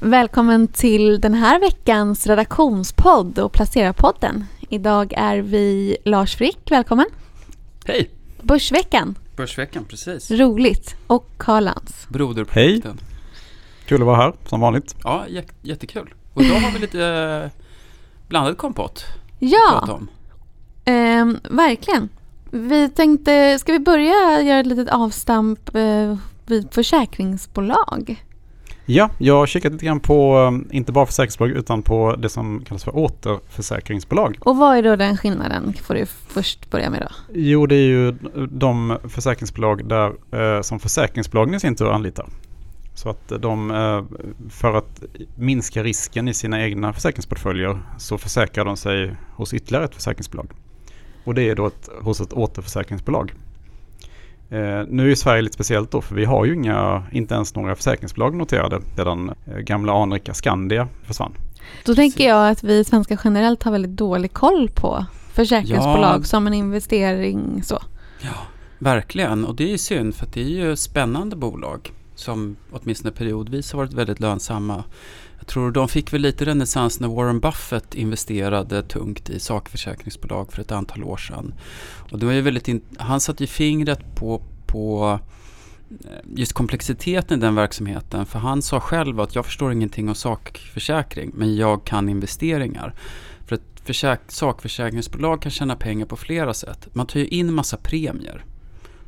Välkommen till den här veckans redaktionspodd och Placerarpodden. Idag är vi Lars Frick, välkommen. Hej! Börsveckan, Börsveckan, precis. roligt. Och Karl Lantz. Broderprojekten. Kul att vara här, som vanligt. Ja, jä- jättekul. Och idag har vi lite eh, blandad kompott Ja, ehm, verkligen. Vi tänkte, ska vi börja göra ett litet avstamp eh, vid försäkringsbolag? Ja, jag har kikat lite grann på, eh, inte bara försäkringsbolag, utan på det som kallas för återförsäkringsbolag. Och vad är då den skillnaden? Får du först börja med då. Jo, det är ju de försäkringsbolag där, eh, som försäkringsbolagen i sin tur anlitar. Så att de, eh, för att minska risken i sina egna försäkringsportföljer så försäkrar de sig hos ytterligare ett försäkringsbolag. Och det är då ett, hos ett återförsäkringsbolag. Eh, nu är Sverige lite speciellt då för vi har ju inga, inte ens några försäkringsbolag noterade sedan eh, gamla anrika Skandia försvann. Då tänker jag att vi svenskar generellt har väldigt dålig koll på försäkringsbolag Ja. som en investering så. Ja, verkligen. Och det är ju synd för att det är ju spännande bolag som åtminstone periodvis har varit väldigt lönsamma. Tror de fick väl lite renässans när Warren Buffett investerade tungt i sakförsäkringsbolag för ett antal år sedan. Och det var ju väldigt in- han satte ju fingret på, på eh, just komplexiteten i den verksamheten. För han sa själv att jag förstår ingenting om sakförsäkring men jag kan investeringar. För ett försäk- sakförsäkringsbolag kan tjäna pengar på flera sätt. Man tar ju in massa premier.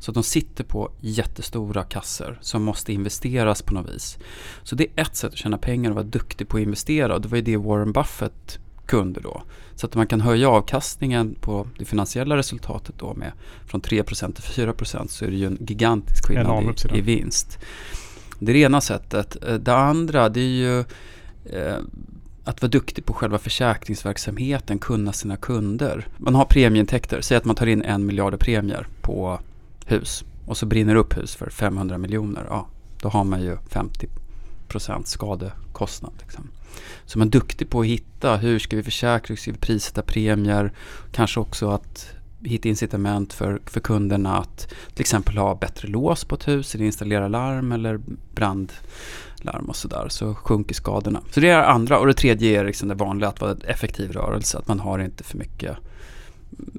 Så att de sitter på jättestora kasser som måste investeras på något vis. Så det är ett sätt att tjäna pengar och vara duktig på att investera. Och det var ju det Warren Buffett kunde då. Så att man kan höja avkastningen på det finansiella resultatet då med från 3% till 4% så är det ju en gigantisk skillnad i, i vinst. Det är det ena sättet. Eh, Det andra det är ju eh, att vara duktig på själva försäkringsverksamheten, kunna sina kunder. Man har premieintäkter, säg att man tar in en miljard premier på hus och så brinner upp hus för 500 miljoner. Ja, då har man ju 50% skadekostnad. Liksom. Så man är duktig på att hitta hur ska vi försäkra, hur ska vi prissätta premier, kanske också att hitta incitament för, för kunderna att till exempel ha bättre lås på ett hus eller installera larm eller brandlarm och sådär så sjunker skadorna. Så det är det andra och det tredje är liksom det vanliga att vara en effektiv rörelse, att man har inte för mycket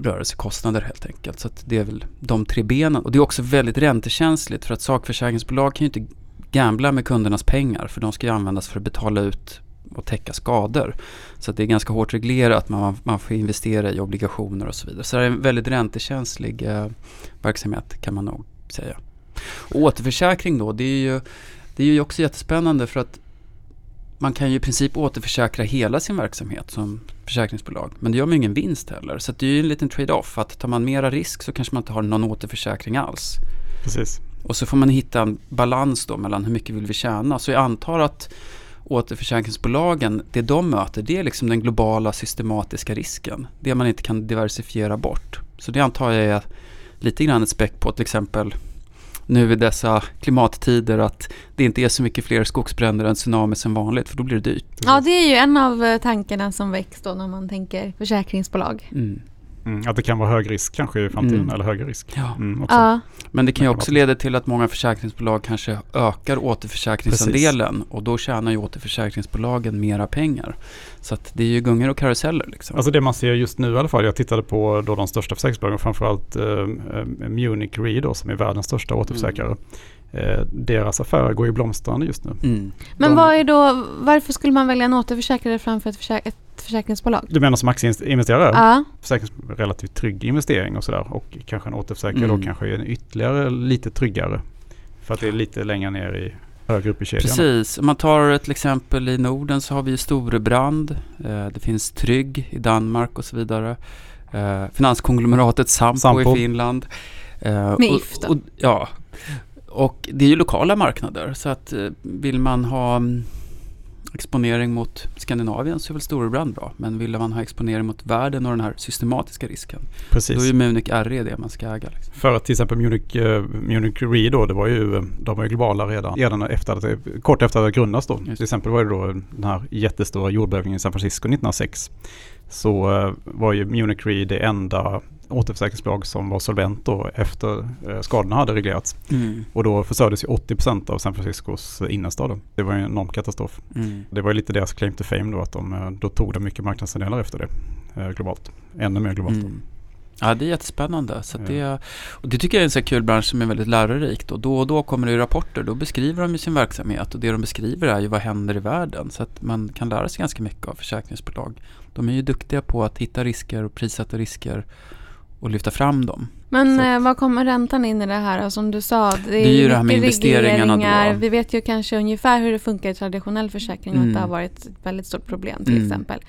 rörelsekostnader helt enkelt. Så att det är väl de tre benen. Och det är också väldigt räntekänsligt för att sakförsäkringsbolag kan ju inte gambla med kundernas pengar för de ska ju användas för att betala ut och täcka skador. Så att det är ganska hårt reglerat, man, man får investera i obligationer och så vidare. Så det är en väldigt räntekänslig eh, verksamhet kan man nog säga. Och återförsäkring då, det är ju, det är ju också jättespännande för att man kan ju i princip återförsäkra hela sin verksamhet som försäkringsbolag. Men det gör man ju ingen vinst heller. Så det är ju en liten trade-off. Att tar man mera risk så kanske man inte har någon återförsäkring alls. Precis. Och så får man hitta en balans då mellan hur mycket vill vi tjäna. Så jag antar att återförsäkringsbolagen, det de möter, det är liksom den globala systematiska risken. Det man inte kan diversifiera bort. Så det antar jag är lite grann ett späck på till exempel nu i dessa klimattider att det inte är så mycket fler skogsbränder än tsunami som vanligt för då blir det dyrt. Ja, det är ju en av eh, tankarna som väcks då när man tänker försäkringsbolag. Mm. Mm, att det kan vara hög risk kanske i framtiden, Mm. eller högre risk. Ja. Mm, också. Ja, Men det kan ju också leda till att många försäkringsbolag kanske ökar återförsäkringsandelen och då tjänar ju återförsäkringsbolagen mera pengar. Så att det är ju gungor och karuseller liksom. Alltså det man ser just nu i alla fall, jag tittade på då de största försäkringsbolagen, framförallt eh, eh, Munich Re då, som är världens största återförsäkrare. Eh, deras affärer går ju blomstrande just nu. Mm. men De- vad är då, varför skulle man välja en återförsäkrare framför ett, försäk- ett försäkringsbolag? Du menar som aktieinvesterare? Ja, Försäkrings relativt trygg investering och sådär. Och kanske en återförsäkrare Mm. då kanske är en ytterligare lite tryggare. För att det är lite längre ner i, högre upp i kedjan. Precis, om man tar till exempel i Norden så har vi Storebrand, eh, det finns Trygg i Danmark och så vidare. Eh, finanskonglomeratet Sampo, Sampo. i Finland. Eh, Med och- If Ja, och det är ju lokala marknader så att vill man ha mm, exponering mot Skandinavien så är väl Storebrand bra. Men vill man ha exponering mot världen och den här systematiska risken Precis. då är ju Munich RE det man ska äga. Liksom. För att till exempel Munich, eh, Munich Re då, det var ju, de var ju globala redan, redan efter att, kort efter att det grundats då. Just. Till exempel var det då den här jättestora jordbävningen i San Francisco 1906. Så eh, var ju Munich Re det enda återförsäkringsbolag som var solvent då efter eh, skadorna hade reglerats. Mm. Och då förstördes ju 80% av San Franciscos innerstad. Det var ju en enorm katastrof. Mm. Det var ju lite deras claim to fame då att de, eh, då tog de mycket marknadsandelar efter det globalt. Ännu mer globalt. Mm. Ja, det är jättespännande. Så att Ja. det, och det tycker jag är en så kul bransch som är väldigt lärorikt. Och då och då kommer det ju rapporter. Då beskriver de ju sin verksamhet. Och det de beskriver är ju vad händer i världen. Så att man kan lära sig ganska mycket av försäkringsbolag. De är ju duktiga på att hitta risker och prissätta risker och lyfta fram dem. Men att- eh, vad kommer räntan in i det här? Som du sa, det är, Det är ju det här med investeringarna då. Vi vet ju kanske ungefär hur det funkar i traditionell försäkring. Att Mm. det har varit ett väldigt stort problem till Mm. exempel.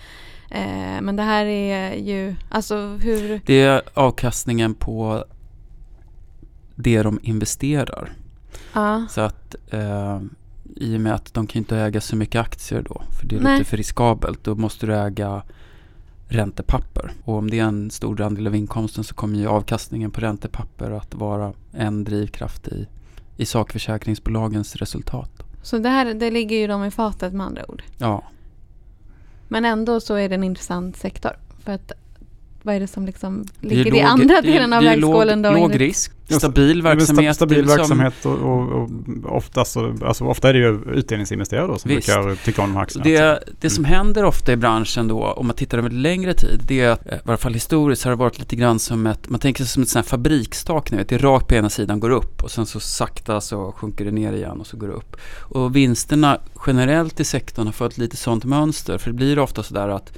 Eh, men det här är ju, alltså hur... Det är avkastningen på det de investerar. Ja, Så att eh, i och med att de kan inte äga så mycket aktier då, för det är Nej. lite för riskabelt, då måste du äga räntepapper. Och om det är en stor andel av inkomsten så kommer ju avkastningen på räntepapper att vara en drivkraft i, i sakförsäkringsbolagens resultat. så det här det ligger ju dem i fatet med andra ord. Ja, men ändå så är det en intressant sektor. För att vad är det som liksom ligger låg- i andra delen av det är vägskålen då? Låg, risk, stabil verksamhet. Stabil Det är som- verksamhet och, och, och ofta, så, alltså ofta är det ju utdelningsinvesterare då som Visst. brukar tycka om de här aktierna. Det, det som händer ofta i branschen då, om man tittar över längre tid, det är att, eh, i varje fall historiskt har det varit lite grann som ett, man tänker sig som ett sånt här fabrikstak, ni vet, det är rakt på ena sidan går upp och sen så sakta så sjunker det ner igen och så går det upp. Och vinsterna generellt i sektorn har fått lite sånt mönster, för det blir ofta sådär att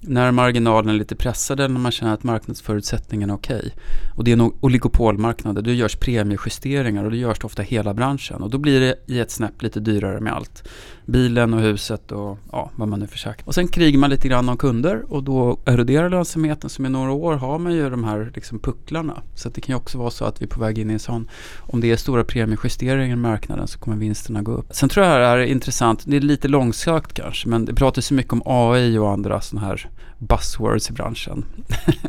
när marginalen är lite pressad eller när man känner att marknadsförutsättningarna är okej. Och det är nog oligopolmarknader, då görs premiejusteringar och det görs det ofta hela branschen. Och då blir det i ett snäpp lite dyrare med allt bilen och huset och ja, vad man nu försöker. Och sen krigar man lite grann om kunder och då eroderar lönsamheten. Så med några år har man ju de här liksom pucklarna. Så att det kan ju också vara så att vi är på väg in i en sån, om det är stora premiejusteringar i marknaden så kommer vinsterna gå upp. Sen tror jag det här är intressant, det är lite långsökt kanske, men det pratas ju mycket om AI och andra sådana här buzzwords i branschen.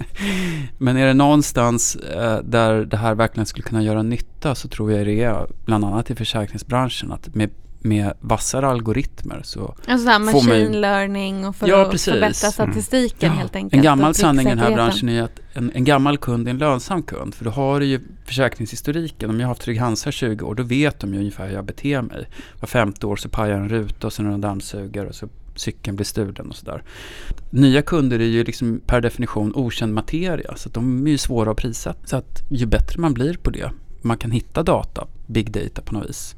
men är det någonstans eh, där det här verkligen skulle kunna göra nytta så tror jag det är bland annat i försäkringsbranschen att med med vassare algoritmer så Alltså så här får man machine learning och för Ja, att precis. förbättra statistiken Ja, helt enkelt. En gammal sanning i den här branschen är att en, en gammal kund är en lönsam kund. För då har du ju försäkringshistoriken. Om jag har haft Trygg-Hansa i 20 år, då vet de ju ungefär hur jag beter mig. Var femte år så pajar en ruta och sen en dammsugare och så cykeln blir stulen och sådär. Nya kunder är ju liksom per definition okänd materia. Så att de är ju svåra att prissätta. Så att ju bättre man blir på det, man kan hitta data, big data på något vis.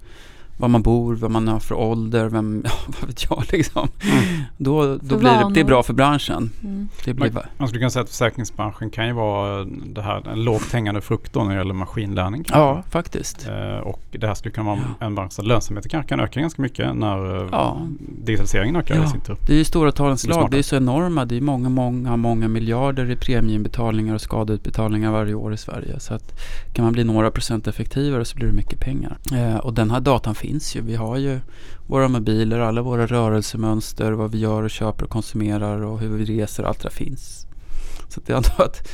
Var man bor, vad man har för ålder, vem, ja, vad vet jag liksom. Då, då För blir det, det är bra för branschen. Mm. Det blir, Man, man skulle kunna säga att försäkringsbranschen kan ju vara det här, en lågt hängande frukt då när det gäller maskinlärning. kanske. ja, faktiskt. Eh, och det här skulle kunna vara en bransch där lönsamheten kanske kan öka ganska mycket när eh, Ja. digitaliseringen ökar Ja. i sin tur. Det är ju stora talens Det är lag. Det är så enorma. Det är många, många, många miljarder i premieinbetalningar och skadeutbetalningar varje år i Sverige. Så att kan man bli några procent effektivare så blir det mycket pengar. Eh, och den här datan finns ju. Vi har ju våra mobiler, alla våra rörelsemönster, vad vi gör och köper och konsumerar och hur vi reser. Allt det finns. Så att jag antar att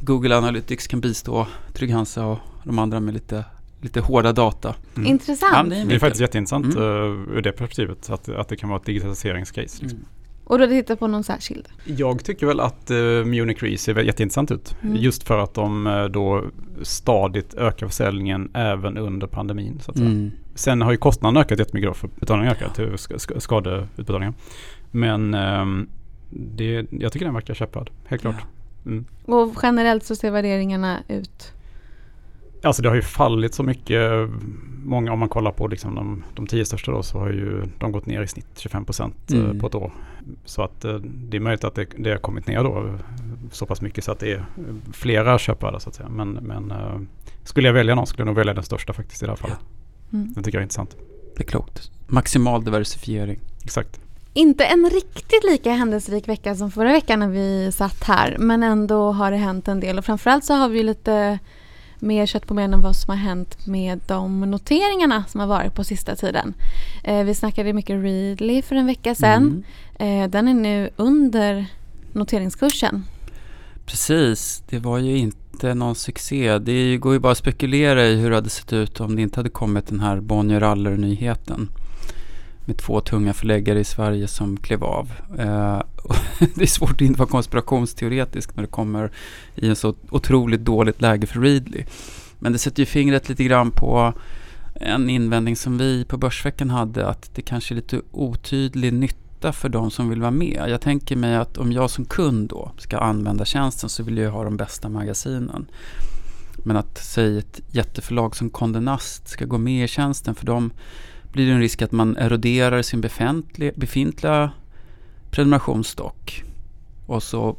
Google Analytics kan bistå Trygg-Hansa och de andra med lite, lite hårda data. Mm. Intressant. Ja, Det är faktiskt jätteintressant Mm. uh, ur det perspektivet att, att det kan vara ett digitaliseringscase. Liksom. Mm. Och då tittar på någon särskild. Jag tycker väl att uh, Munich Re ser jätteintressant ut. Mm. Just för att de eh, då stadigt ökar försäljningen även under pandemin. Så att säga. Sen har ju kostnaderna ökat jättemycket då för betalningar ökat till sk- sk- skadeutbetalningar. Men ehm, det, jag tycker den verkar köpad, helt klart. Mm. Och generellt så ser värderingarna ut. Alltså det har ju fallit så mycket. Många, om man kollar på liksom de, de tio största då så har ju de gått ner i snitt 25 procent eh, Mm. på ett år. Så att eh, det är möjligt att det, det har kommit ner då så pass mycket så att det är flera köpvärda så att säga. Men, men eh, skulle jag välja någon skulle jag nog välja den största faktiskt i det här fallet. Mm. Den tycker jag är intressant. Det är klokt. Maximal diversifiering. Exakt. Inte en riktigt lika händelserik vecka som förra veckan när vi satt här. Men ändå har det hänt en del. Och framförallt så har vi lite mer kött på benen än vad som har hänt med de noteringarna som har varit på sista tiden. Eh, vi snackade mycket Readly för en vecka sedan. Mm. Eh, den är nu under noteringskursen. Precis, det var ju inte någon succé. Det går ju bara att spekulera i hur det hade sett ut om det inte hade kommit den här Bonnier Aller-nyheten. med två tunga förläggare i Sverige som klev av. Eh, det är svårt att inte vara konspirationsteoretisk när det kommer i en så otroligt dåligt läge för Readly. Men det sätter ju fingret lite grann på en invändning som vi på Börsveckan hade att det kanske är lite otydlig nytta för de som vill vara med. Jag tänker mig att om jag som kund då ska använda tjänsten så vill jag ha de bästa magasinen. Men att säg ett jätteförlag som Condé Nast ska gå med i tjänsten för dem blir det en risk att man eroderar sin befintliga prenumerationsstock. Och så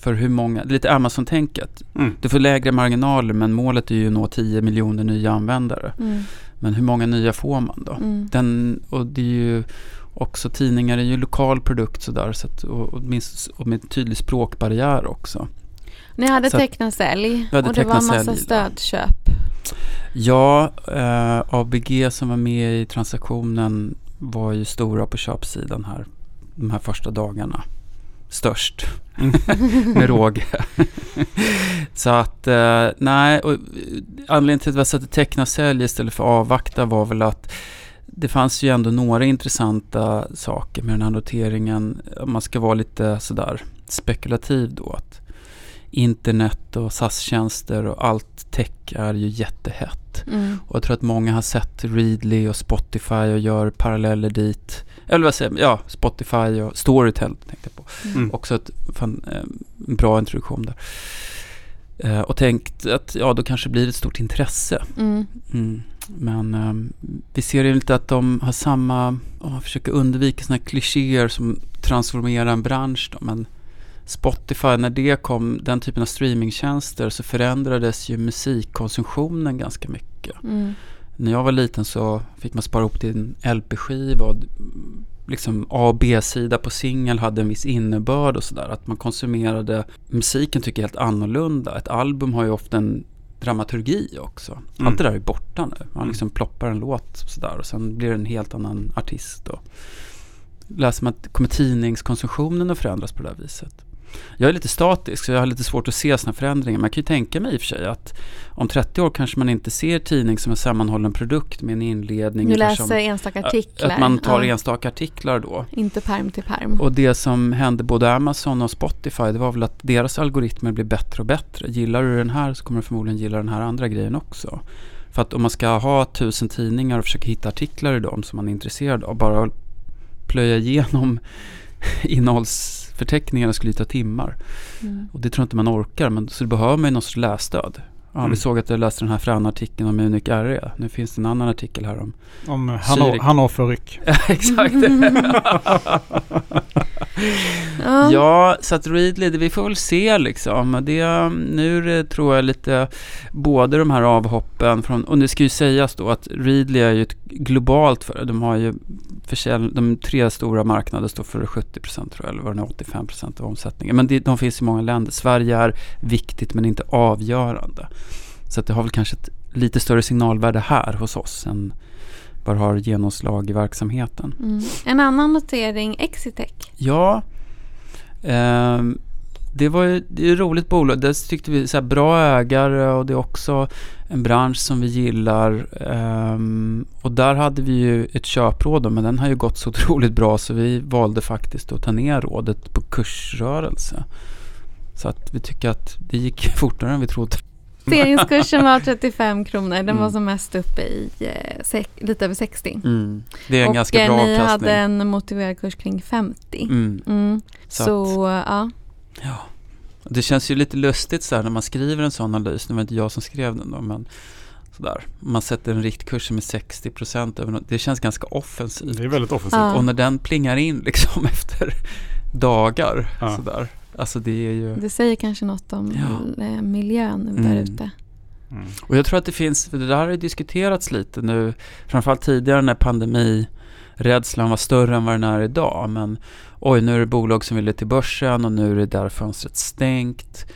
för hur många, lite Amazon-tänket. Mm. Du får lägre marginaler men målet är ju att nå 10 miljoner nya användare. Mm. Men hur många nya får man då? Mm. Den, och det är ju också tidningar är ju lokal produkt sådär så att, och, och, minst, och med tydlig språkbarriär också. Ni hade tecknat sälj och det var en massa stödköp. Ja, eh, ABG som var med i transaktionen var ju stora på köpsidan här de här första dagarna. Störst med råge. så att eh, nej, och anledningen till att vi satte teckna sälj istället för avvakta var väl att det fanns ju ändå några intressanta saker med den här noteringen. Om man ska vara lite sådär spekulativ då. Att internet och SAS-tjänster och allt tech är ju jättehett. Mm. Och jag tror att många har sett Readly och Spotify och gör paralleller dit. Eller vad säger Ja, Spotify och Storytel tänkte jag på. Mm. Också ett, fan, en eh, bra introduktion där. Eh, och tänkt att ja, då kanske blir ett stort intresse. Mm. Men um, vi ser ju lite att de har samma, oh, försöker undvika sådana här klichéer som transformerar en bransch. Då, men Spotify, när det kom, den typen av streamingtjänster, så förändrades ju musikkonsumtionen ganska mycket. Mm. När jag var liten så fick man spara ihop till en LP-skiva och liksom A och B-sida på singel hade en viss innebörd och sådär. Att man konsumerade musiken tycker jag helt annorlunda. Ett album har ju ofta en dramaturgi också. Mm. Allt det där är borta nu. Man mm. liksom ploppar en låt sådär och sen blir det en helt annan artist. Och läser man kommer tidningskonsumtionen att förändras på det där viset. Jag är lite statisk så jag har lite svårt att se sådana förändringar. Man kan ju tänka mig i och för sig att om 30 år kanske man inte ser tidning som en sammanhållen produkt med en inledning. Du läser som, enstaka artiklar. Att man tar ja. enstaka artiklar då. Inte perm till perm. Och det som hände både Amazon och Spotify det var väl att deras algoritmer blir bättre och bättre. Gillar du den här så kommer du förmodligen gilla den här andra grejen också. För att om man ska ha tusen tidningar och försöka hitta artiklar i dem som man är intresserad av, bara plöja igenom innehållsförteckningarna skulle ta timmar. Mm. Och det tror jag inte man orkar, men så behöver man ju någon sorts lässtöd. Ja, mm. Vi såg att jag läste den här fräna artikeln om Munich RE. Nu finns det en annan artikel här om Om Hannover-ryck. ja, exakt. ja, så att Readly, vi får väl se liksom. Det, nu är det, tror jag lite både de här avhoppen från, och det ska ju sägas då att Readly är ju ett globalt för De har ju försäljning, de tre stora marknaderna står för 70 procent tror jag, eller var det 85 procent av omsättningen. Men det, de finns i många länder. Sverige är viktigt men inte avgörande. Så det har väl kanske ett lite större signalvärde här hos oss än det har genomslag i verksamheten. Mm. En annan notering, Exitec. Ja, eh, det var ju det är ett roligt bolag. Det tyckte vi så bra ägare och det är också en bransch som vi gillar. Um, och där hade vi ju ett köpråd men den har ju gått så otroligt bra så vi valde faktiskt att ta ner rådet på kursrörelse. Så att vi tycker att det gick fortare än vi trodde. Investeringskursen var 35 kronor. Den mm. var som mest uppe i eh, lite över 60. Mm. Det är en och ganska bra avkastning. Och ni hade en motiverad kurs kring 50. Mm. mm. Så, så att, ja. Ja. Det känns ju lite lustigt så här när man skriver en sån analys. Nu var det inte jag som skrev den då, men sådär. Man sätter en riktkurs med 60 procent. Det känns ganska offensivt. Det är väldigt offensivt. Ja. Och när den plingar in liksom efter dagar. Ja. Sådär. Alltså det är ju... Det säger kanske något om ja. Eh, miljön mm. där ute. Mm. Och jag tror att det finns, för det där har ju diskuterats lite nu, framförallt tidigare när pandemirädslan var större än vad den är idag. Men oj, nu är det bolag som vill till börsen och nu är det där fönstret stängt.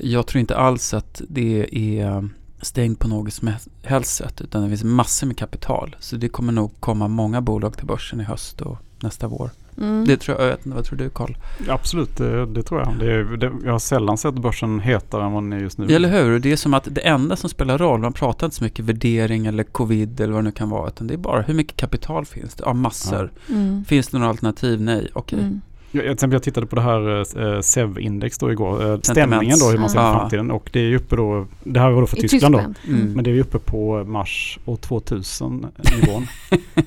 Jag tror inte alls att det är stängt på något som helst sätt utan det finns massor med kapital. Så det kommer nog komma många bolag till börsen i höst och nästa vår. Mm. Det tror jag, jag vet inte, vad tror du Carl? Absolut, det, det tror jag. Det, det, jag har sällan sett börsen hetare än vad den är just nu. Eller hur? Det är som att det enda som spelar roll, man pratar inte så mycket värdering eller covid eller vad det nu kan vara, utan det är bara hur mycket kapital finns det? Ja, massor. Mm. Finns det några alternativ? Nej, okej. Mm. Jag, till exempel jag tittade på det här eh, SEV-index då igår. Eh, stämningen då, hur man ser på framtiden. Och det är ju uppe då, det här var då för I Tyskland, då. Mm. Men det är ju uppe på mars år 2000 nivån.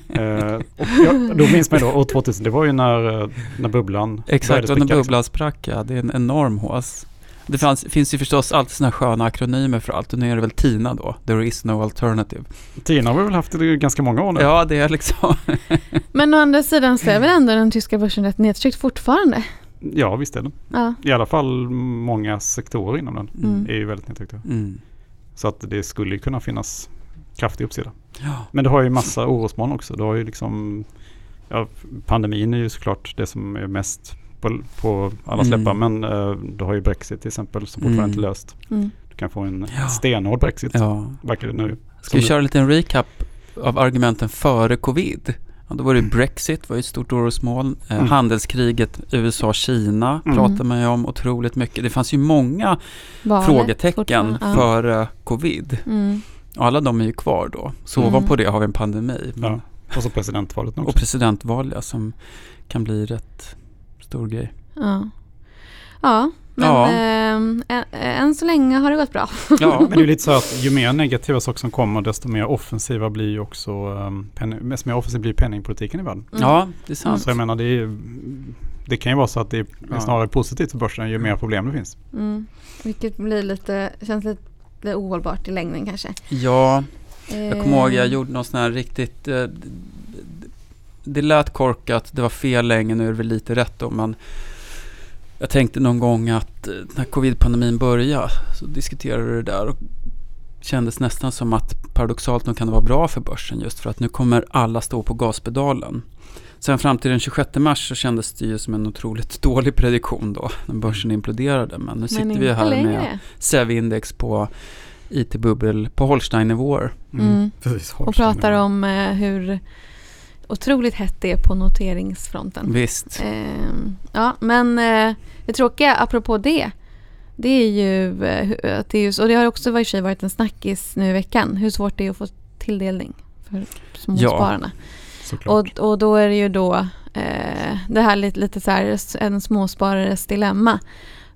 eh, och jag, då minns man då år 2000, det var ju när, eh, när bubblan Exakt, och när liksom. bubblan sprack, ja, det är en enorm hås. Det fanns, finns ju förstås alltid sådana sköna akronymer för allt och nu är det väl TINA då, There is no alternative. Tina har vi väl haft det i ganska många år nu. Ja, det är liksom, Men å andra sidan så är väl ändå den tyska börsen rätt nedtryckt fortfarande? Ja, visst är den. Ja. I alla fall många sektorer inom den Mm. är ju väldigt nedtryckta. mm. Så att det skulle ju kunna finnas kraftig uppsida. ja. Men det har ju massa orosmoln också. Det har ju liksom, ja, pandemin är ju såklart det som är mest på, på alla släppar. Mm. Men eh, du har ju Brexit till exempel som fortfarande Mm. inte löst. Mm. Du kan få en Ja. stenhård Brexit, ja. verkar det nu. Ska vi köra en liten recap av argumenten före covid? Ja, då var det Brexit, var ju ett stort orosmoln. Eh, Mm. Handelskriget USA-Kina Mm. pratar man ju om otroligt mycket. Det fanns ju många Valet frågetecken ja. före covid. Mm. Och alla de är ju kvar då. Så Mm. ovanpå det har vi en pandemi. Men, Ja. Och så presidentvalet nu Och också. presidentval ja, som kan bli rätt stor grej. Ja. Ja, men Ja. ehm, än, än så länge har det gått bra. Ja, Men det är lite så att ju mer negativa saker som kommer desto mer offensiva blir ju också um, penning, desto mer offensiv blir penningpolitiken i världen. Mm. ja det är sant. Så jag menar det, är, det kan ju vara så att det är Ja. snarare positivt för börsen ju mer problem det finns. Mm. Vilket blir lite, känns lite ohållbart i längden kanske. Ja, jag kommer ihåg jag Eh, gjorde någon sån här riktigt... Eh, det lät korkat, det var fel länge, nu är det väl lite rätt då, men jag tänkte någon gång att eh, när covid-pandemin började så diskuterade vi det där och kändes nästan som att paradoxalt nog kan det vara bra för börsen just för att nu kommer alla stå på gaspedalen. Sen fram till den 26 mars så kändes det ju som en otroligt dålig prediktion då när börsen imploderade. Men nu sitter men vi inte här med längre. SEV-index på IT-bubbel på Holstein-nivåer. Mm. Precis, Och pratar om eh, hur otroligt hett det är på noteringsfronten. Visst. Ehm, ja, men eh, det tråkiga apropå det, det är ju eh, att det är just, och det har också i och varit en snackis nu i veckan, hur svårt det är att få tilldelning för småspararna. Såklart. Och, och då är det ju då eh, det här lite, lite så här en småsparares dilemma.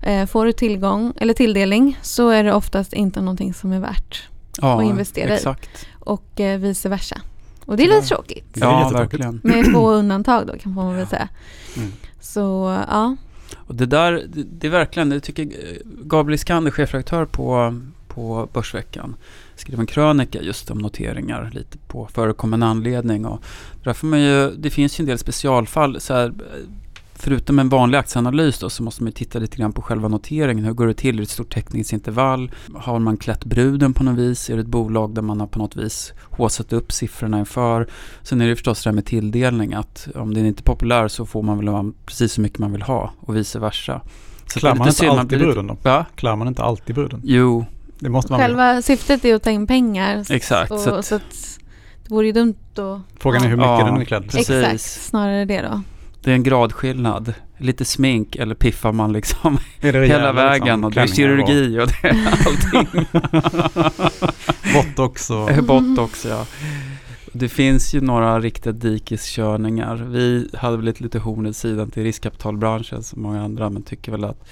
Eh, får du tillgång eller tilldelning så är det oftast inte någonting som är värt Ja, och investera i. exakt. och eh, vice versa. Och det är lite tråkigt. Det är Ja, verkligen. Med få undantag då kan man väl säga. Mm. Så ja. Och det där, det, det är verkligen, det tycker Gabriel Iskander, chefredaktör på, på Börsveckan, skrev en krönika just om noteringar lite på förekommande anledning. Och där får man ju, det finns ju en del specialfall. Så här, förutom en vanlig aktieanalys då, så måste man ju titta lite grann på själva noteringen. Hur går det till? Är det ett stort täckningsintervall? Har man klätt bruden på något vis? Är det ett bolag där man har på något vis håsat upp siffrorna inför? Sen är det förstås det här med tilldelning. Att om den inte är populär så får man väl precis så mycket man vill ha och vice versa. Så Klär man inte synd, alltid lite- bruden då? Va? Klär man inte alltid bruden? Jo, Det måste man. Själva syftet är att ta in pengar. exakt. Och, så så att, att det vore ju dumt att... Frågan är hur mycket Ja. den är klädd. Precis. Exakt, snarare det då. Det är en gradskillnad. Lite smink eller piffar man liksom hela rejäla, vägen liksom, och det är kirurgi och det är allting. Botox och... Eh, Botox ja. Det finns ju några riktiga dikeskörningar. Vi hade väl lite, lite horn i sidan till riskkapitalbranschen som många andra men tycker väl att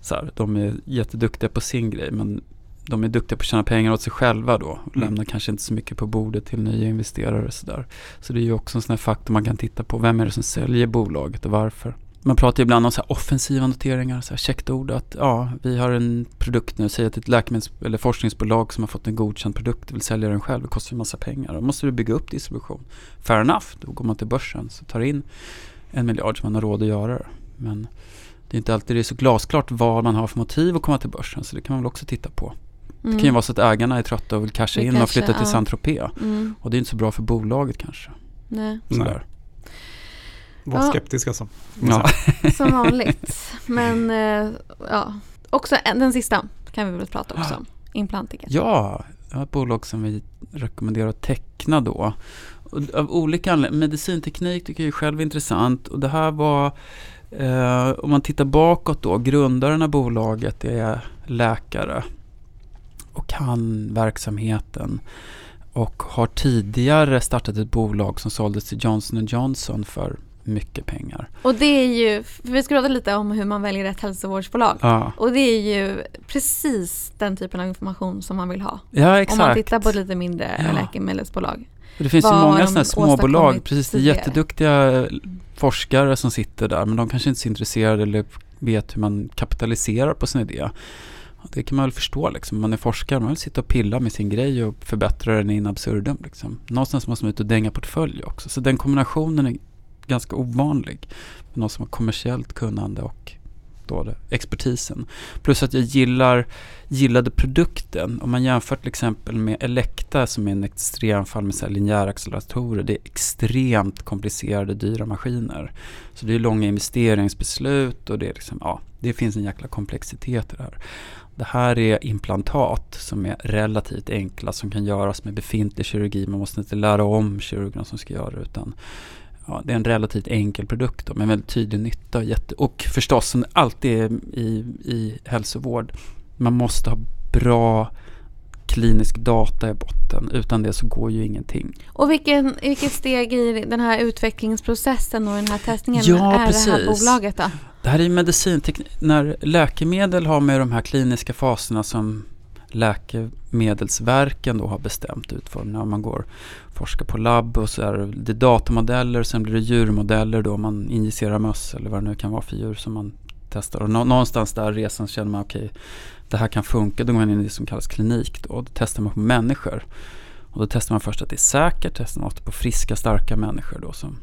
så här, de är jätteduktiga på sin grej men de är duktiga på att tjäna pengar åt sig själva då och Mm. lämnar kanske inte så mycket på bordet till nya investerare och sådär. Så det är ju också en sån här faktor man kan titta på. Vem är det som säljer bolaget och varför? Man pratar ju ibland om så offensiva noteringar, så här käckt ord att ja, vi har en produkt nu, säg att ett läkemedels eller forskningsbolag som har fått en godkänd produkt vill sälja den själv, det kostar ju massa pengar. Då måste du bygga upp distribution. Fair enough, då går man till börsen så tar in en miljard som man har råd att göra det. Men det är inte alltid det är så glasklart vad man har för motiv att komma till börsen, så det kan man väl också titta på. Det kan ju vara så att ägarna är trötta och vill casha in och casha, flytta till ja. Saint-Tropez. Mm, Och det är inte så bra för bolaget kanske. nej, Sådär. Var Ja. skeptisk alltså. Ja. som vanligt. Men eh, ja, också en- den sista kan vi väl prata också om. Implantiket. Ja, jag har ett bolag som vi rekommenderar att teckna då. Och av olika anledningar. Medicinteknik tycker jag själv är intressant och det här var eh, om man tittar bakåt då, grundaren av bolaget är läkare och kan verksamheten och har tidigare startat ett bolag som såldes till Johnson Johnson för mycket pengar. Och det är ju, vi ska prata lite om hur man väljer ett hälsovårdsbolag. Ja, Och det är ju precis den typen av information som man vill ha. ja Om exakt. man tittar på ett lite mindre Ja. läkemedelsbolag. det finns ju vad många de sådana småbolag, precis, det är jätteduktiga forskare som sitter där, men de kanske inte är så intresserade eller vet hur man kapitaliserar på sin idé. Det kan man väl förstå liksom. Man är forskare, man vill sitta och pilla med sin grej och förbättra den in absurdum. Liksom. Någonstans måste man ut och dänga portfölj också. Så den kombinationen är ganska ovanlig. Någon som har kommersiellt kunnande och då det, expertisen. Plus att jag gillar, gillade produkten. Om man jämför till exempel med Elekta som är en extremfall med så linjära acceleratorer. Det är extremt komplicerade, dyra maskiner. Så det är långa investeringsbeslut och det, är liksom, ja, det finns en jäkla komplexitet i det här. Det här är implantat som är relativt enkla som kan göras med befintlig kirurgi. Man måste inte lära om kirurgerna som ska göra det utan ja, det är en relativt enkel produkt då, med väldigt tydlig nytta. Och, jätte, och förstås som det alltid är i, i hälsovård, man måste ha bra klinisk data i botten. Utan det så går ju ingenting. Och vilken, vilket steg i den här utvecklingsprocessen och den här testningen Ja, är det här precis. bolaget då? Det här är ju medicinteknik. När läkemedel har med de här kliniska faserna som Läkemedelsverken då har bestämt utformningen. Man går forskar på labb och så är det datamodeller, sen blir det djurmodeller då man injicerar möss eller vad det nu kan vara för djur som man testar. Och nå- någonstans där resan känner man okej, det här kan funka. Då går man in i det som kallas klinik då, och då testar man på människor. Och då testar man först att det är säkert, testar man ofta på friska, starka människor då som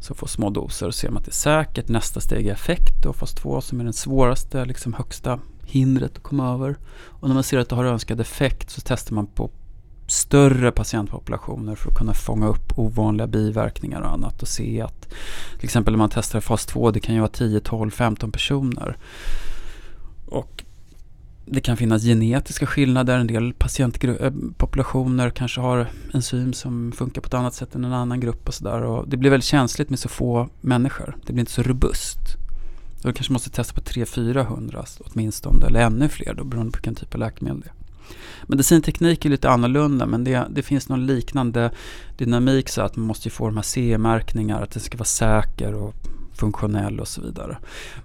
som får små doser och ser man att det är säkert. Nästa steg är effekt då, fas 2 som är den svåraste, liksom högsta hindret att komma över. Och när man ser att det har önskad effekt så testar man på större patientpopulationer för att kunna fånga upp ovanliga biverkningar och annat och se att till exempel när man testar fas 2 det kan ju vara 10, 12, 15 personer. Och det kan finnas genetiska skillnader. En del patientpopulationer eh, kanske har enzym som funkar på ett annat sätt än en annan grupp och sådär. Det blir väldigt känsligt med så få människor. Det blir inte så robust. Då kanske måste testa på 300-400 åtminstone, eller ännu fler då, beroende på vilken typ av läkemedel det är. Medicinteknik är lite annorlunda men det, det finns någon liknande dynamik så att man måste få de här CE-märkningar, att det ska vara säker och funktionell och så vidare.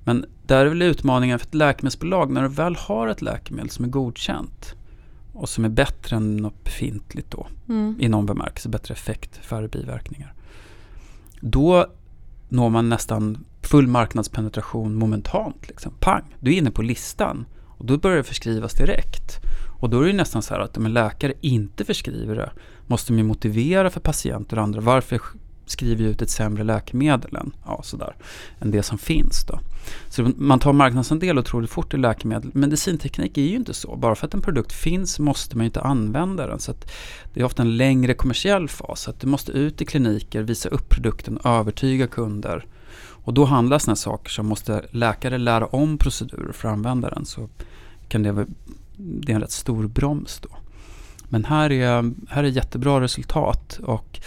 Men där är väl utmaningen för ett läkemedelsbolag när du väl har ett läkemedel som är godkänt och som är bättre än något befintligt då, Mm. i någon bemärkelse, bättre effekt, färre biverkningar. Då når man nästan full marknadspenetration momentant. Liksom. Pang, du är inne på listan och då börjar det förskrivas direkt. Och då är det ju nästan så här att om en läkare inte förskriver det måste de ju motivera för patienter och andra varför skriver jag ut ett sämre läkemedel än, ja, sådär, än det som finns. Då. Så man tar marknadsandel otroligt fort i läkemedel. Medicinteknik är ju inte så. Bara för att en produkt finns måste man ju inte använda den. Så att det är ofta en längre kommersiell fas. Att du måste ut i kliniker, visa upp produkten, övertyga kunder. Och då handlar sådana saker som måste läkare lära om procedurer för att använda den. Så kan det det är en rätt stor broms då. Men här är, här är jättebra resultat. Och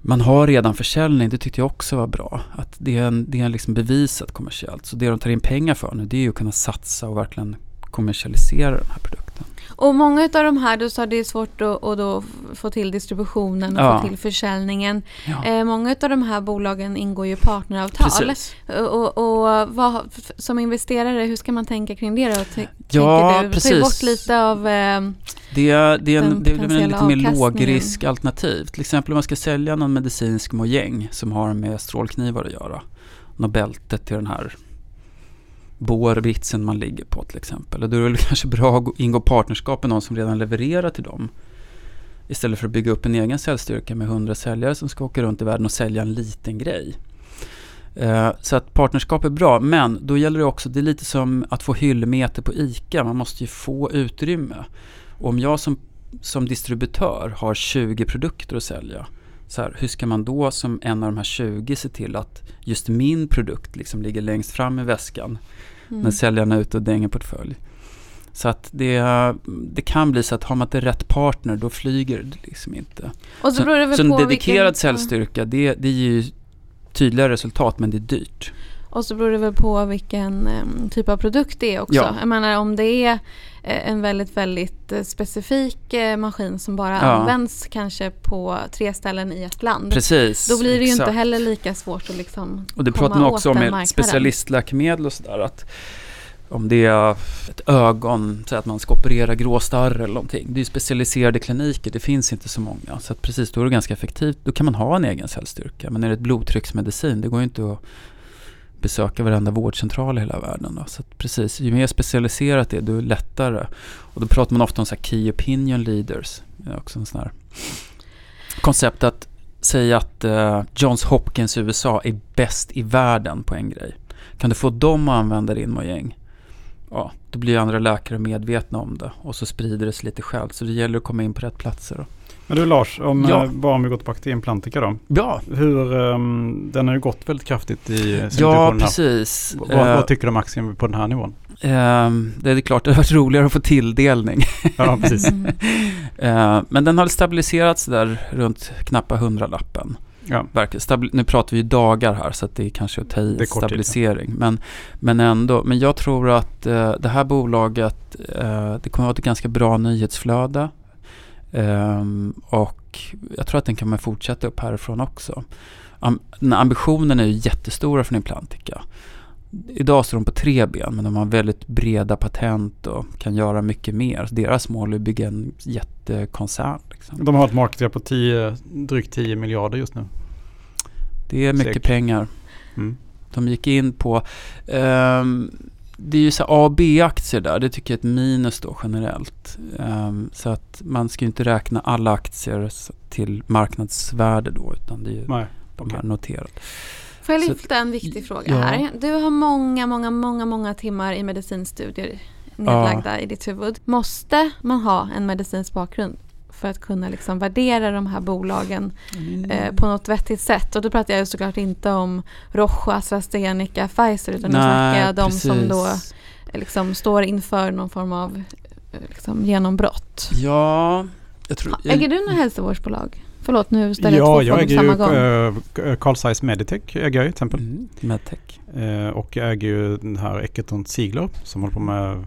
man har redan försäljning, det tyckte jag också var bra. Att det är, en, det är liksom bevisat kommersiellt. Så det de tar in pengar för nu det är ju att kunna satsa och verkligen kommersialisera den här produkten. Och många av de här, du sa det är svårt att, att få till distributionen och Ja. få till försäljningen. Ja, Eh, många av de här bolagen ingår ju partneravtal. precis. Och, och vad, som investerare, hur ska man tänka kring det då? Ty, Ja, du? precis. Ta bort lite av... Eh, Det, är- det är, en, det är en lite mer lågrisk alternativ. Till exempel om man ska sälja någon medicinsk mojäng som har med strålknivar att göra. Något bälte till den här bårbritsen man ligger på till exempel. Och då är det väl kanske bra att ingå partnerskap med någon som redan levererar till dem. Istället för att bygga upp en egen säljstyrka med 100 säljare som ska åka runt i världen och sälja en liten grej. Eh, så att partnerskap är bra, men då gäller det också, det är lite som att få hyllmeter på ICA, man måste ju få utrymme. Och om jag som, som distributör har 20 produkter att sälja, så här, hur ska man då som en av de här 20 se till att just min produkt liksom ligger längst fram i väskan mm. när säljarna är ute och dänger portfölj? Så att det, det kan bli så att har man inte rätt partner då flyger det liksom inte. Och så, väl så en dedikerad vilken, cellstyrka det, det ger ju tydliga resultat men det är dyrt. Och så beror det väl på vilken um, typ av produkt det är också. Ja. Jag menar om det är eh, en väldigt, väldigt eh, specifik eh, maskin som bara Ja. används kanske på tre ställen i ett land. Precis. Då blir det ju inte exakt. heller lika svårt att liksom Och det pratar man också om med specialistläkemedel och sådär. Att om det är ett ögon, så att man ska operera gråstarr eller någonting. Det är specialiserade kliniker, det finns inte så många. Så att precis, då är det ganska effektivt. Då kan man ha en egen cellstyrka. Men är det ett blodtrycksmedicin, det går ju inte att besöka varenda vårdcentral i hela världen. Då. Så att precis, ju mer specialiserat det är, desto lättare. Och då pratar man ofta om så här key opinion leaders. Det är också en sån här koncept att säga att eh, Johns Hopkins i USA är bäst i världen på en grej. Kan du få dem att använda din mojäng? Ja, då blir andra läkare medvetna om det och så sprider det sig lite själv. Så det gäller att komma in på rätt platser. Då. Men du Lars, om, Ja. eh, bara om vi går tillbaka till Implantica då. Ja, Hur, ehm, den har ju gått väldigt kraftigt i sin ja precis. Vad, Eh, vad tycker du om aktien på den här nivån? ehm, det är klart, det har varit roligare att få tilldelning. Ja, precis. Eh, men den har stabiliserats där runt knappa hundralappen. Ja. Stabil- nu pratar vi dagar här så att det är kanske att ta i kort tid, ja. stabilisering. Men, men ändå. Men jag tror att eh, det här bolaget, eh, det kommer att vara ett ganska bra nyhetsflöde. Ehm, och jag tror att den kan man fortsätta upp härifrån också. Am- ambitionen är ju jättestora från Implantica. Idag står de på tre ben men de har väldigt breda patent och kan göra mycket mer. Så deras mål är att bygga en jättekoncern. Liksom. De har ett market på 10, drygt 10 miljarder just nu. Det är mycket Säkert. pengar. Mm. De gick in på... ehm, det är ju så A och B-aktier där. Det tycker jag är ett minus då generellt. Ehm, så att man ska ju inte räkna alla aktier till marknadsvärde då. Utan det är ju Nej. de här noterade. Får jag Så- lyfta en viktig fråga ja. här? Du har många, många, många, många timmar i medicinstudier nedlagda i ditt huvud. Måste man ha en medicinsk bakgrund för att kunna liksom värdera de här bolagen eh, på något vettigt sätt? Och då pratar jag ju såklart inte om Roche, AstraZeneca, Pfizer utan nu snackar jag de som då eh, liksom står inför någon form av eh, liksom genombrott. Ja, jag tror... Äger du några hälsovårdsbolag? Förlåt, nu ställer Ja, jag två jag frågor samma ju gång. uh, Carl Zeiss Meditech äger jag till exempel. Mm, medtech. Eh, och jag äger ju den här Eketon Ziegler som håller på med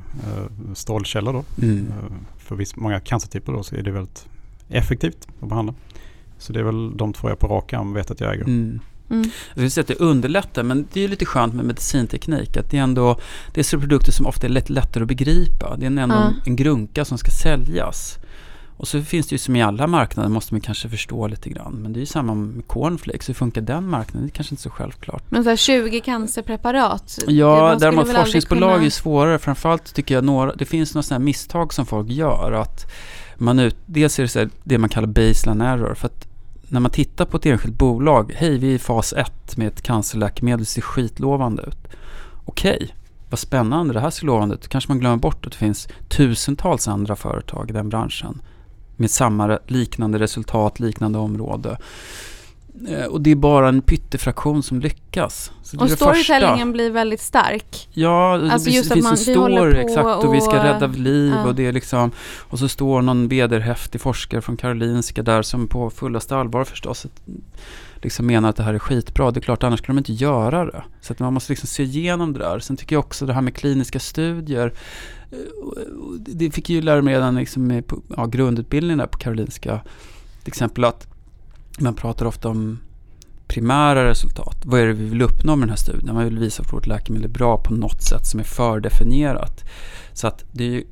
strålkällor då. Mm. Eh, för viss, många cancertyper då så är det väldigt effektivt att behandla. Så det är väl de två jag på rak arm vet att jag äger. Mm. Mm. Jag skulle säga att det underlättar, men det är ju lite skönt med medicinteknik. Att det är ändå det är så produkter som ofta är lätt, lättare att begripa. Det är ändå Ja. en, en grunka som ska säljas. Och så finns det ju som i alla marknader, måste man kanske förstå lite grann. Men det är ju samma med cornflakes. Hur funkar den marknaden? Det är kanske inte så självklart. Men så här 20 cancerpreparat. Ja, däremot forskningsbolag kunna- är svårare. Framförallt tycker jag några, det finns några sådana misstag som folk gör. Att man ut, dels är det så det man kallar baseline error. För att när man tittar på ett enskilt bolag, hej vi är i fas 1 med ett cancerläkemedel, det ser skitlovande ut. Okej, vad spännande, det här ser lovande ut. Kanske man glömmer bort att det finns tusentals andra företag i den branschen med samma liknande resultat, liknande område. Eh, Och det är bara en pyttefraktion som lyckas. Så det Och det storytellingen blir väldigt stark. Ja, det, Alltså blir- just det finns man- en story exakt och vi ska och- rädda liv ja. och det är liksom och så står någon vederhäftig forskare från Karolinska där som på fullaste allvar förstås liksom menar att det här är skitbra. Det är klart, annars skulle de inte göra det. Så att man måste liksom se igenom det där. Sen tycker jag också det här med kliniska studier. Eh, det fick jag ju lära mig redan liksom i ja, grundutbildningen där på Karolinska. Till exempel att man pratar ofta om primära resultat. Vad är det vi vill uppnå med den här studien? Man vill visa att vårt läkemedel är bra på något sätt som är fördefinierat. Så att det är ju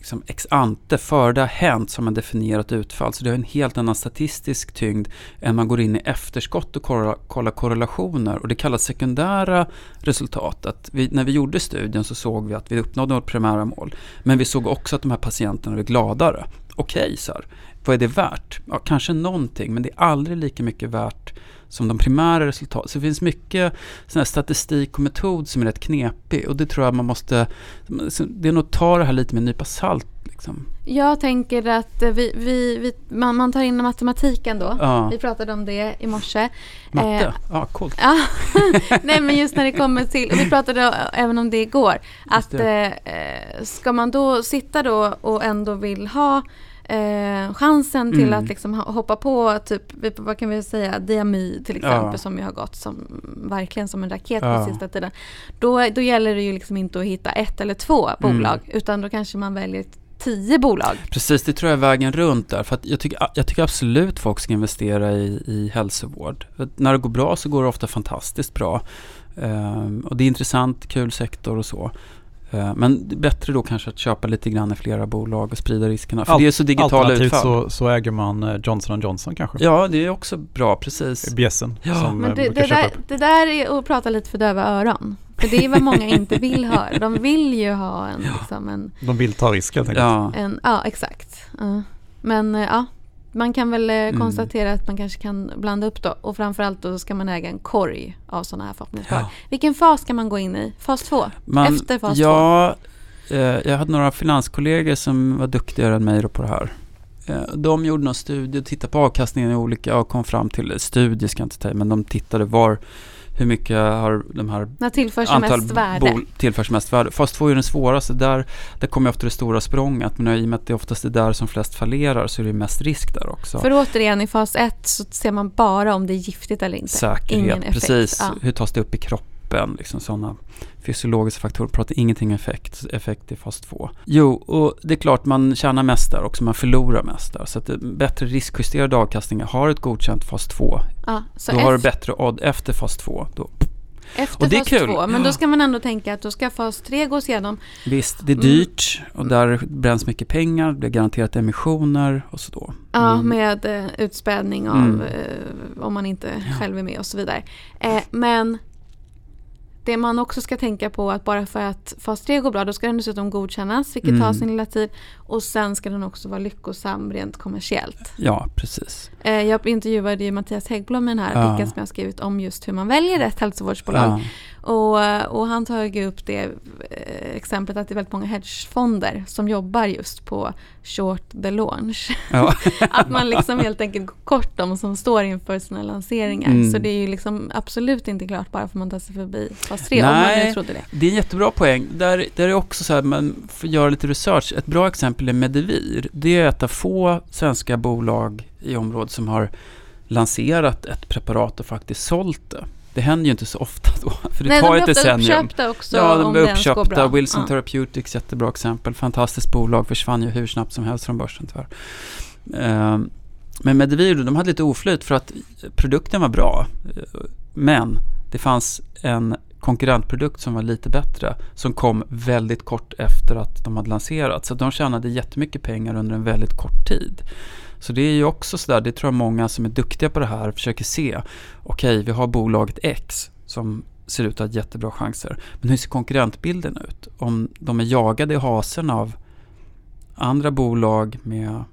liksom ex ante, före det har hänt, som man definierat utfall. Så det har en helt annan statistisk tyngd än man går in i efterskott och kollar, kollar korrelationer. Och det kallas sekundära resultat. Att vi, när vi gjorde studien så såg vi att vi uppnådde vårt primära mål. Men vi såg också att de här patienterna blev gladare. Okej, så här. Vad är det värt? Ja, kanske någonting, men det är aldrig lika mycket värt som de primära resultaten. Så det finns mycket sån statistik och metod som är rätt knepig och det tror jag man måste, det är nog att ta det här lite med en nypa salt. Liksom. Jag tänker att vi, vi, vi, man, man tar in matematiken då. Ja. Vi pratade om det i morse. Matte, Eh, ja coolt. Ja, nej men just när det kommer till, vi pratade även om det igår, att det. eh, ska man då sitta då och ändå vill ha eh, chansen till Mm. att liksom ho- hoppa på typ, vad kan vi säga, diamy till exempel Ja. som ju har gått som, verkligen som en raket Ja. på sista tiden. Då, då gäller det ju liksom inte att hitta ett eller två Mm. bolag utan då kanske man väljer tio bolag. Precis, det tror jag är vägen runt där. För att jag, tycker, jag tycker absolut folk ska investera i, i hälsovård. För när det går bra så går det ofta fantastiskt bra. Ehm, och det är intressant, kul sektor och så. Ehm, men bättre då kanske att köpa lite grann i flera bolag och sprida riskerna. För Al- det är så digitala Alternativt utfall. så, så äger man eh, Johnson Johnson kanske. Ja, det är också bra, precis. Bjässen Ja. som Men eh, det, där, det där är att prata lite för döva öron. För det är vad många inte vill höra. De vill ju ha en, liksom en, De vill ta risk helt enkelt. Ja, en ja exakt. Ja. Men eh, ja, man kan väl eh, konstatera att man kanske kan blanda upp då. Och framförallt då ska man äga en korg av sådana här förhoppningsbolag. Ja. Vilken fas ska man gå in i? Fas två? Man, Efter fas två? ja, eh, jag hade några finanskollegor som var duktigare än mig på det här. Eh, de gjorde någon studie och tittade på avkastningen i olika och kom fram till, studie ska jag inte säga, men de tittade var, hur mycket har de här När tillförs antal mest värde? bol tillförs mest värde. Fas 2 är den svåraste, där, där kommer ofta det stora språnget, men i och med att det oftast är där som flest fallerar så är det mest risk där också. För återigen i fas ett så ser man bara om det är giftigt eller inte. Säkerhet, Ingen effekt. precis. Ja. Hur tas det upp i kroppen? Liksom sådana fysiologiska faktorer. Pratar ingenting effekt, effekt i fas 2. Jo, och det är klart man tjänar mest där också, man förlorar mest där. Så att det- bättre riskjusterade avkastningar har ett godkänt fas 2. Ja, Då har du bättre odd efter fas 2. Då. efter och är fas kul. två. Men då ska man ändå tänka att då ska fas tre gås igenom. Visst, det är Mm. dyrt och där bränns mycket pengar, det blir garanterat emissioner och så då. Ja, Mm. med eh, utspädning av Mm. eh, om man inte själv är med och så vidare. Eh, men det man också ska tänka på att bara för att fas 3 går bra då ska den dessutom godkännas vilket Mm. tar sin lilla tid och sen ska den också vara lyckosam rent kommersiellt. Ja, precis. Eh, jag intervjuade ju Mattias Häggblom i den här Ja. artikeln som jag har skrivit om just hur man väljer rätt hälsovårdsbolag. Ja. Och, och han tar ju upp det eh, exemplet att det är väldigt många hedgefonder som jobbar just på short the launch. Ja. att man liksom helt enkelt går kort de som står inför sina lanseringar. Mm. Så det är ju liksom absolut inte klart bara för att man tar sig förbi fas 3 om man Nej. nu trodde det. Det är en jättebra poäng. Där, där är också så här, man får göra lite research. Ett bra exempel är Medivir. Det är ett av få svenska bolag i området som har lanserat ett preparat och faktiskt sålt det. Det händer ju inte så ofta då, för det Nej, tar de ett blir decennium. uppköpta också Ja, de går uppköpta. Wilson Ja. Therapeutics, jättebra exempel. Fantastiskt bolag, försvann ju hur snabbt som helst från börsen tyvärr. Ehm, Men Medivir, de hade lite oflyt för att produkten var bra. Eh, Men det fanns en konkurrentprodukt som var lite bättre som kom väldigt kort efter att de hade lanserat. Så de tjänade jättemycket pengar under en väldigt kort tid. Så det är ju också sådär, det tror jag många som är duktiga på det här försöker se. Okej, vi har bolaget X som ser ut att ha jättebra chanser. Men hur ser konkurrentbilden ut? Om de är jagade i hasen av andra bolag med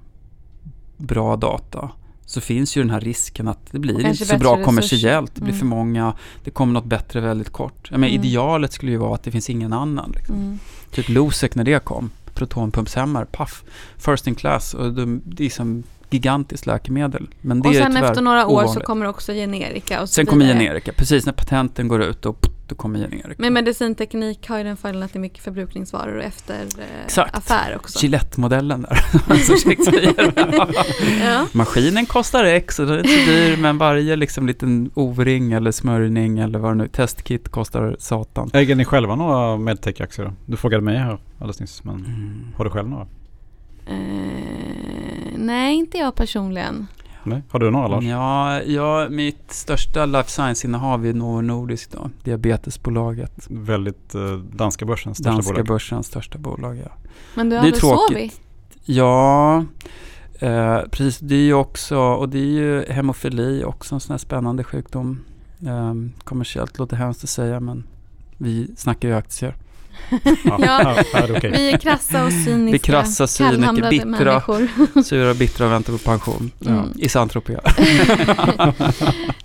bra data så finns ju den här risken att det blir inte så bra kommersiellt. Det blir Mm. för många, det kommer något bättre väldigt kort. Jag menar, Mm. Idealet skulle ju vara att det finns ingen annan. Liksom. Mm. Typ Losec när det kom, protonpumpshämmare, paff, first in class. Och de, det är som gigantiskt läkemedel. Men det Och är sen tyvärr efter några år så ovanligt. kommer också generika och så Sen kommer generika, precis när patenten går ut då, då kommer generika. Men medicinteknik har ju den fördelen att det är mycket förbrukningsvaror och efter eh, Exakt. affär också. Gillette-modellen där. som Shakespeare. Ja. Maskinen kostar X och den är inte så dyr men varje liksom liten O-ring eller smörjning eller vad det nu testkit kostar satan. Äger ni själva några medtech-aktier? Du frågade mig här alldeles nyss, men Mm. har du själv några? Nej, inte jag personligen. Nej. Har du några Lars? Ja, ja, mitt största life science-innehav är Novo Nordisk då, diabetesbolaget. Väldigt eh, danska börsens största Danska bolag. börsens största bolag, ja. Men du har Det är väl tråkigt. Sovi? Ja, eh, precis. Det är ju också, och det är ju hemofili också en sån här spännande sjukdom. Eh, kommersiellt låter hemskt att säga men vi snackar ju aktier. Ja, okej. Vi är krassa och cyniska. Vi är krassa, cyniker, bittra. människor. Sura, bittra och väntar på pension. Mm. I Saint-Tropez.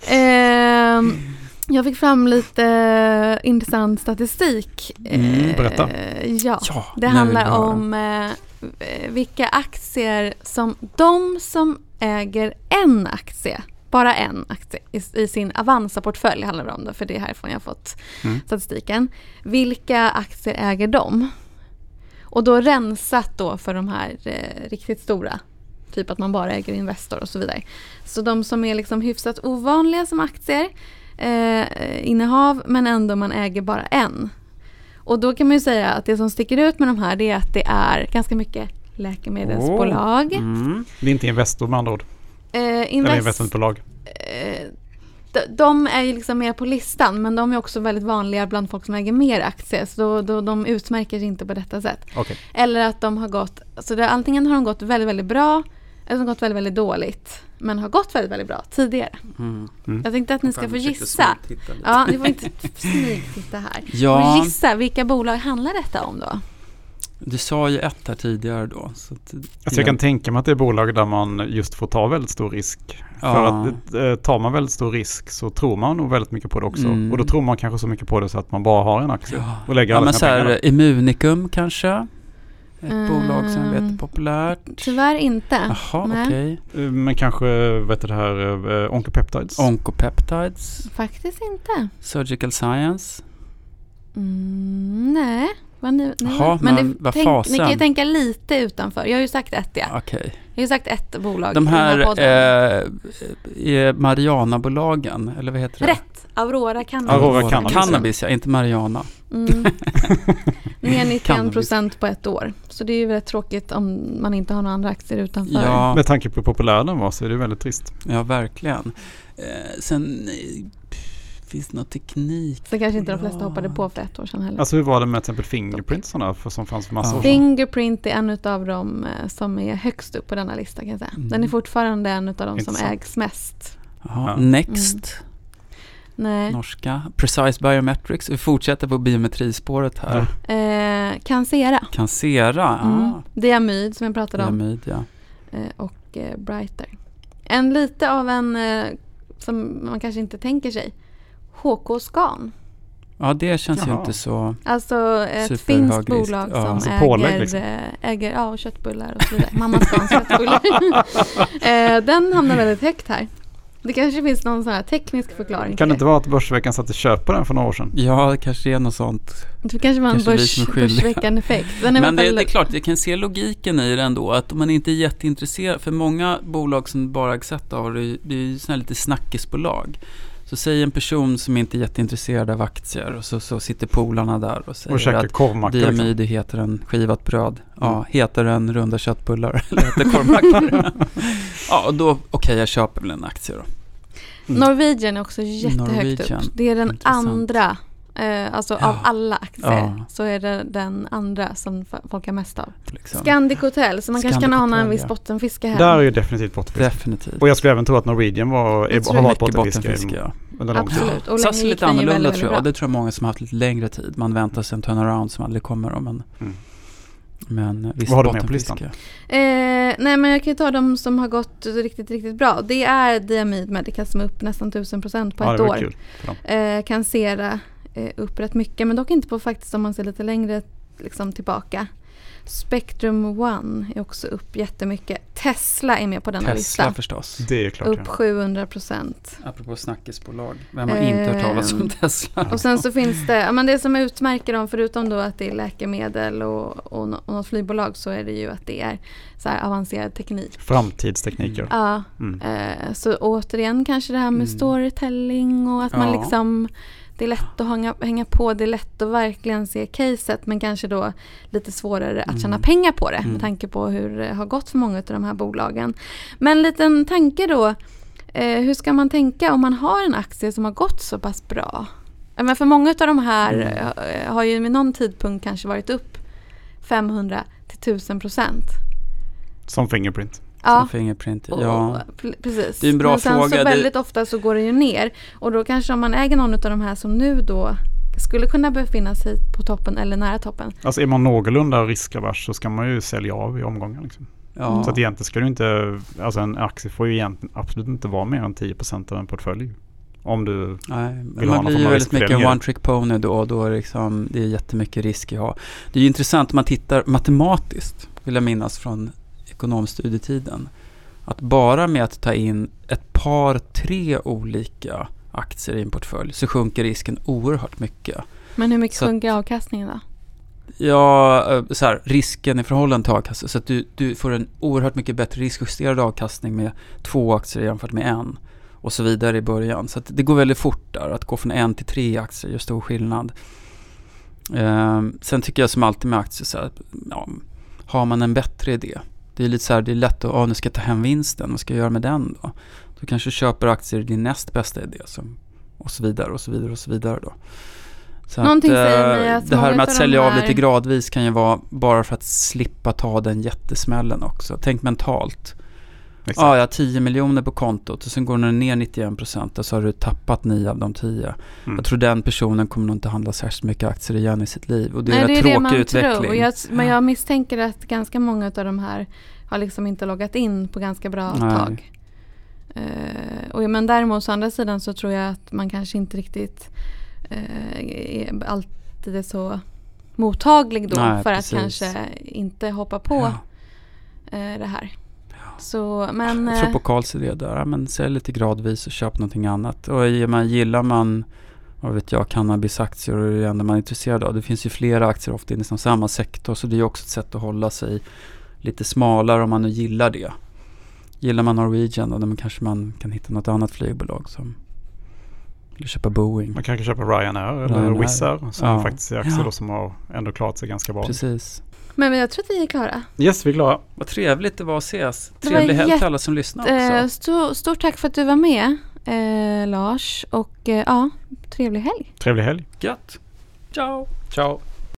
Ehm, jag fick fram lite intressant statistik. Mm, berätta. Eh, ja, Ja, det handlar om eh, eh, vilka aktier som de som äger en aktie, bara en aktie i, sin Avanza-portfölj handlar det om det, för det är härifrån jag har fått Mm. statistiken. Vilka aktier äger de? Och då rensat då för de här eh, riktigt stora. Typ att man bara äger Investor och så vidare. Så de som är liksom hyfsat ovanliga som aktier eh, innehav men ändå man äger bara en. Och då kan man ju säga att det som sticker ut med de här det är att det är ganska mycket läkemedelsbolag. Mm. Det är inte Investor med andra ord. Eh, Eller invest, investmentbolag. eh, de, de är ju liksom med på listan men de är också väldigt vanliga bland folk som äger mer aktier. Så då, då, de utmärker sig inte på detta sätt. Okej. Eller att de har gått, så det, antingen har de gått väldigt, väldigt bra eller de har gått väldigt, väldigt dåligt. Men har gått väldigt, väldigt bra tidigare. Mm. Jag tänkte att ni ska få gissa. Ja, ni får inte smygtitta här. Ja. Och gissa, vilka bolag handlar detta om då? Du sa ju ett här tidigare då. Så att, Alltså jag kan tänka mig att det är bolag där man just får ta väldigt stor risk. För Ja. att eh, tar man väldigt stor risk så tror man nog väldigt mycket på det också. Mm. Och då tror man kanske så mycket på det så att man bara har en aktie Ja. och lägger Ja, alla men så sina pengar här. Immunicum kanske? Ett Mm. bolag som jag vet är populärt. Tyvärr inte. Jaha, okej. Eh, Men kanske, vet du det här, Oncopeptides? Oncopeptides, Faktiskt inte. Surgical Science. Mm, nej. Vad ni, nej. Jaha, men vad tänk, Ni fasen. kan ju tänka lite utanför. Jag har ju sagt ett ja. Okej. Jag har ju sagt ett bolag De här podden. eh, Mariana-bolagen, eller vad heter det? Rätt! Aurora Cannabis. Aurora Cannabis. Cannabis, ja. Inte Mariana. Mm. Ner 91 Cannabis. procent på ett år. Så det är ju väldigt tråkigt om man inte har några andra aktier utanför. Ja, Med tanke på hur populär den var så är det väldigt trist. ja verkligen. Eh, sen eh, finns det något teknik. Så kanske inte de flesta Ja. hoppade på för ett år sedan heller. Alltså hur var det med till exempel Fingerprint sådana för som fanns för massa Ja. år sedan? Fingerprint är en av dem eh, som är högst upp på denna lista kan jag säga. Mm. Den är fortfarande en av de som ägs mest. Jaha, Ja. Next, Nej. norska. Precise Biometrics. Vi fortsätter på biometrispåret här. Eh, Cancera. Cancera, Mm. ah, Diamyd som jag pratade om. Diamyd, ja. Eh, och eh, Brighter. En lite av en eh, som man kanske inte tänker sig. HK Scan. Ja, det känns ju Jaha. inte så... Alltså ett finskt bolag Ja. som Alltså pålägg, äger, liksom. eh, äger ja, och köttbullar och så vidare. Mamma Scans köttbullar. eh, den hamnar väldigt högt här. Det kanske finns någon sån här teknisk förklaring Kan det inte vara att Börsveckan satte köp på den för några år sedan? Ja, det kanske är något sånt. Det kanske var en Kanske börs, börsveckan-effekt. Men det, väl- det är klart, jag kan se logiken i det ändå. Att om man inte är jätteintresserad, för många bolag som bara ett av det, det är ju såna här lite snackisbolag. Så säg en person som inte är jätteintresserad av aktier och så, så sitter polarna där och säger Och att korvmacka liksom. Heter en skivat bröd. Ja, Mm. heter en runda köttbullar eller heter korvmackor. ja, och då, okej jag köper väl en aktie då. Mm. Norwegian är också jättehögt Norwegian. upp. Det är den Intressant. andra. Eh, alltså Ja. av alla aktier Ja. så är det den andra som folk har mest av. Liksom. Scandic Hotel, så man kanske kan Scandic ana en viss ja. bottenfiske här. Där är ju definitivt bottenfiske. Definitivt. Och jag skulle även tro att Norwegian var, är, har varit bottenfiske bottenfiske, ja. under lång tid. Absolut. Och SAS länge är lite annorlunda väldigt, tror jag. väldigt bra. Det tror jag många som har haft lite längre tid. Man väntar sig en turnaround som aldrig kommer. Då, men, Mm. men visst, Vad har du med på bottenfiske. Eh, nej men jag kan ju ta de som har gått riktigt, riktigt bra. Det är Diamyd Medical som är upp nästan 1000% på Ja, ett år. kul. Eh, Cancera upp rätt mycket men dock inte på faktiskt om man ser lite längre liksom, tillbaka. Spectrum One är också upp jättemycket. Tesla är med på denna Tesla lista. förstås. Det är klart. Upp ja. 700 procent. Apropå snackisbolag. Vem har inte hört talas om Ehm, Tesla? Och sen så finns det, ja, men det som utmärker dem förutom då att det är läkemedel och, och, och något flygbolag så är det ju att det är så här avancerad teknik. Framtidstekniker. Ja, Mm. eh, så återigen kanske det här med Mm. storytelling och att man Ja. liksom det är lätt att hänga, hänga på, det är lätt att verkligen se caset men kanske då lite svårare att tjäna Mm. pengar på det Mm. med tanke på hur det har gått för många av de här bolagen. Men en liten tanke då, eh, hur ska man tänka om man har en aktie som har gått så pass bra? Men för många av de här Mm. eh, har ju med någon tidpunkt kanske varit upp 500 till 1000 procent. Som Fingerprint. Ja, Som Fingerprint. och- Ja. precis. Det är en bra Men sen fråga. så Det- väldigt ofta så går det ju ner. Och då kanske om man äger någon av de här som nu då skulle kunna befinna sig på toppen eller nära toppen. Alltså är man någorlunda riskavers så ska man ju sälja av i omgångar. Liksom. ja. Så att egentligen ska du inte, alltså en aktie får ju egentligen absolut inte vara mer än 10% av en portfölj. Om du Nej, Vill ha man någon blir ju väldigt mycket en one trick pony då och då är det, liksom, det är jättemycket risk jag har. Det är ju intressant om man tittar matematiskt, vill jag minnas från ekonomstudietiden. Att bara med att ta in ett par, tre olika aktier i en portfölj så sjunker risken oerhört mycket. Men hur mycket Så att- sjunker avkastningen då? Ja, eh, så här, risken i förhållande till avkastning. Så att du, du får en oerhört mycket bättre riskjusterad avkastning med två aktier jämfört med en. Och så vidare i början. Så att det går väldigt fort där. Att gå från en till tre aktier gör stor skillnad. Ehm, sen tycker jag som alltid med aktier så här, att, ja, har man en bättre idé. Det är lite så här, det är lätt att, ja nu ska jag ta hem vinsten, vad ska jag göra med den då? Då kanske du köper aktier i din näst bästa idé. Som, och så vidare och så vidare och så vidare då. Så Någonting att, säger eh, mig att det här med att sälja av här- lite gradvis kan ju vara bara för att slippa ta den jättesmällen också. Tänk mentalt. Exakt. Ja, jag har 10 miljoner på kontot och sen går den ner 91 procent och så har du tappat 9 av de 10. Mm. Jag tror den personen kommer nog inte handla särskilt mycket aktier igen i sitt liv. Och det är Nej, en det är det tråkig man utveckling. tror. Jag, men jag misstänker att ganska många av de här har liksom inte loggat in på ganska bra Nej. tag. Eh, och, men däremot å andra sidan så tror jag att man kanske inte riktigt är alltid är så mottaglig då Nej, för precis. att kanske inte hoppa på Ja. eh, det här. Så, men... Jag tror eh, på Karls idé där. Men sälj lite gradvis och köp någonting annat. Och man, gillar man, vad vet jag, cannabisaktier och det är det enda man är intresserad av. Det finns ju flera aktier ofta inom samma sektor. Så det är också ett sätt att hålla sig lite smalare om man nu gillar det. Gillar man Norwegian då, då kanske man kan hitta något annat flygbolag som eller köpa Boeing. Man kanske köper Ryanair eller Ryanair. Wizz Air som Ja. faktiskt är aktier Ja. då som har ändå klarat sig ganska bra. Precis. Men jag tror att vi är klara. Yes, vi är klara. Vad trevligt det var att ses. Trevlig helg till alla som lyssnar också. Eh, stort, stort tack för att du var med eh, Lars och eh, ja, trevlig helg. Trevlig helg. Gött. Ciao. Ciao.